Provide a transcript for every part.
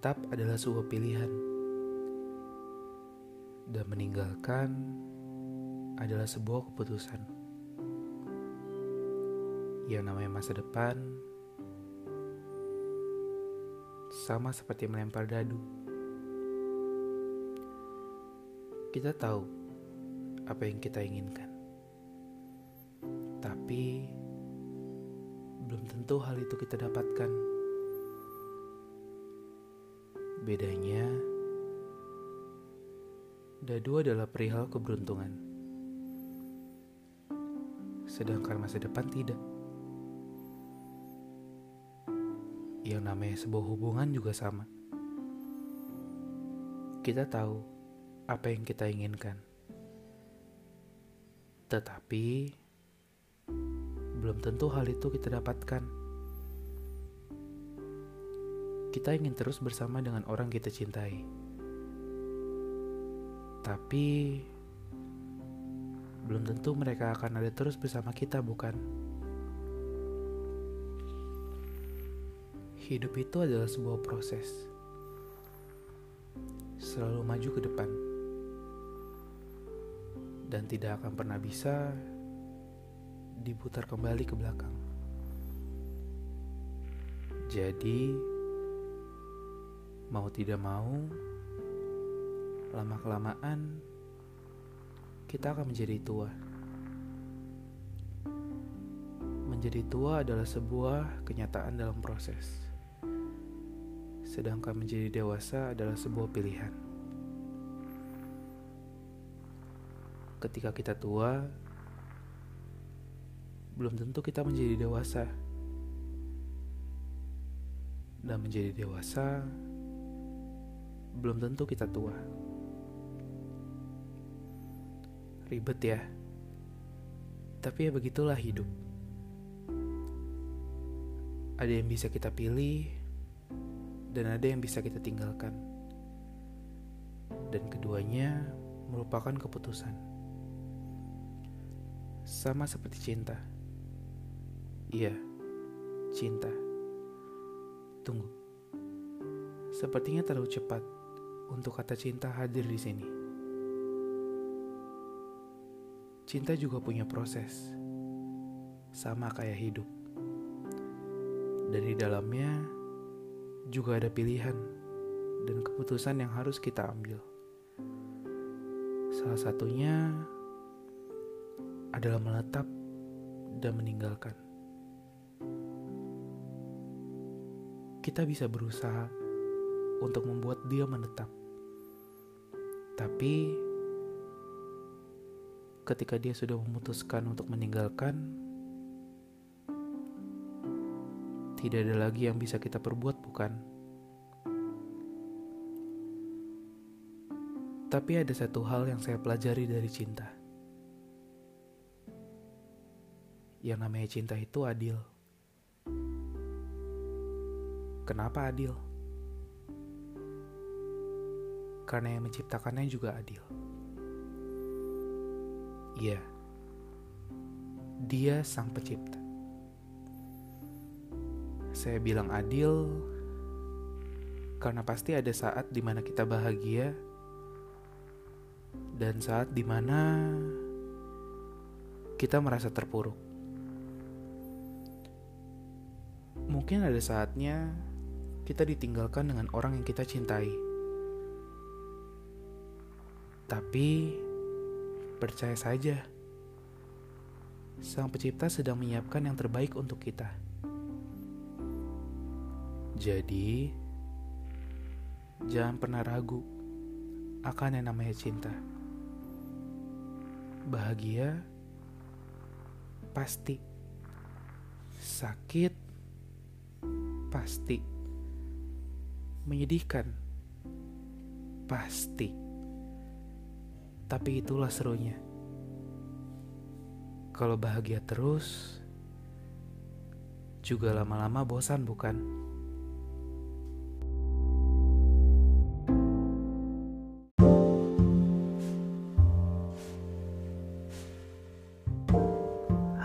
Menetap adalah sebuah pilihan, dan meninggalkan adalah sebuah keputusan. Yang namanya masa depan sama seperti melempar dadu. Kita tahu apa yang kita inginkan, tapi belum tentu hal itu kita dapatkan. Bedanya, dadu adalah perihal keberuntungan, sedangkan masa depan tidak. Yang namanya sebuah hubungan juga sama. Kita tahu apa yang kita inginkan, tetapi belum tentu hal itu kita dapatkan. Kita ingin terus bersama dengan orang kita cintai, tapi belum tentu mereka akan ada terus bersama kita, bukan? Hidup itu adalah sebuah proses, selalu maju ke depan, dan tidak akan pernah bisa diputar kembali ke belakang. Jadi, mau tidak mau, lama-kelamaan kita akan menjadi tua. Menjadi tua adalah sebuah kenyataan dalam proses, sedangkan menjadi dewasa adalah sebuah pilihan. Ketika kita tua, belum tentu kita menjadi dewasa. Dan menjadi dewasa belum tentu kita tua. Ribet ya. Tapi ya begitulah hidup. Ada yang bisa kita pilih dan ada yang bisa kita tinggalkan. Dan keduanya merupakan keputusan. Sama seperti cinta. Iya, cinta. Tunggu. Sepertinya terlalu cepat untuk kata cinta hadir di sini. Cinta juga punya proses. Sama kayak hidup. Dari dalamnya juga ada pilihan dan keputusan yang harus kita ambil. Salah satunya adalah menetap dan meninggalkan. kita bisa berusaha untuk membuat dia menetap. Tapi ketika dia sudah memutuskan untuk meninggalkan, tidak ada lagi yang bisa kita perbuat, bukan? Tapi ada satu hal yang saya pelajari dari cinta. Yang namanya cinta itu adil. Kenapa adil? Karena yang menciptakannya juga adil. Iya, dia sang pencipta. Saya bilang adil karena pasti ada saat di mana kita bahagia dan saat di mana kita merasa terpuruk. Mungkin ada saatnya kita ditinggalkan dengan orang yang kita cintai. Tapi percaya saja, Sang Pencipta sedang menyiapkan yang terbaik untuk kita. Jadi, jangan pernah ragu akan yang namanya cinta. Bahagia pasti, sakit pasti menyedihkan. Pasti. Tapi itulah serunya. Kalau bahagia terus, juga lama-lama bosan bukan?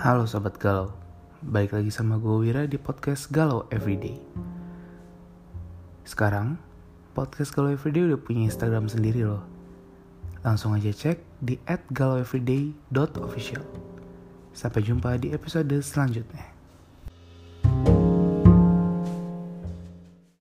Halo Sobat Galau, balik lagi sama gue Wira di podcast Galau Everyday. Sekarang, podcast Galau Everyday udah punya Instagram sendiri loh. Langsung aja cek di @galaueveryday.official. Sampai jumpa di episode selanjutnya.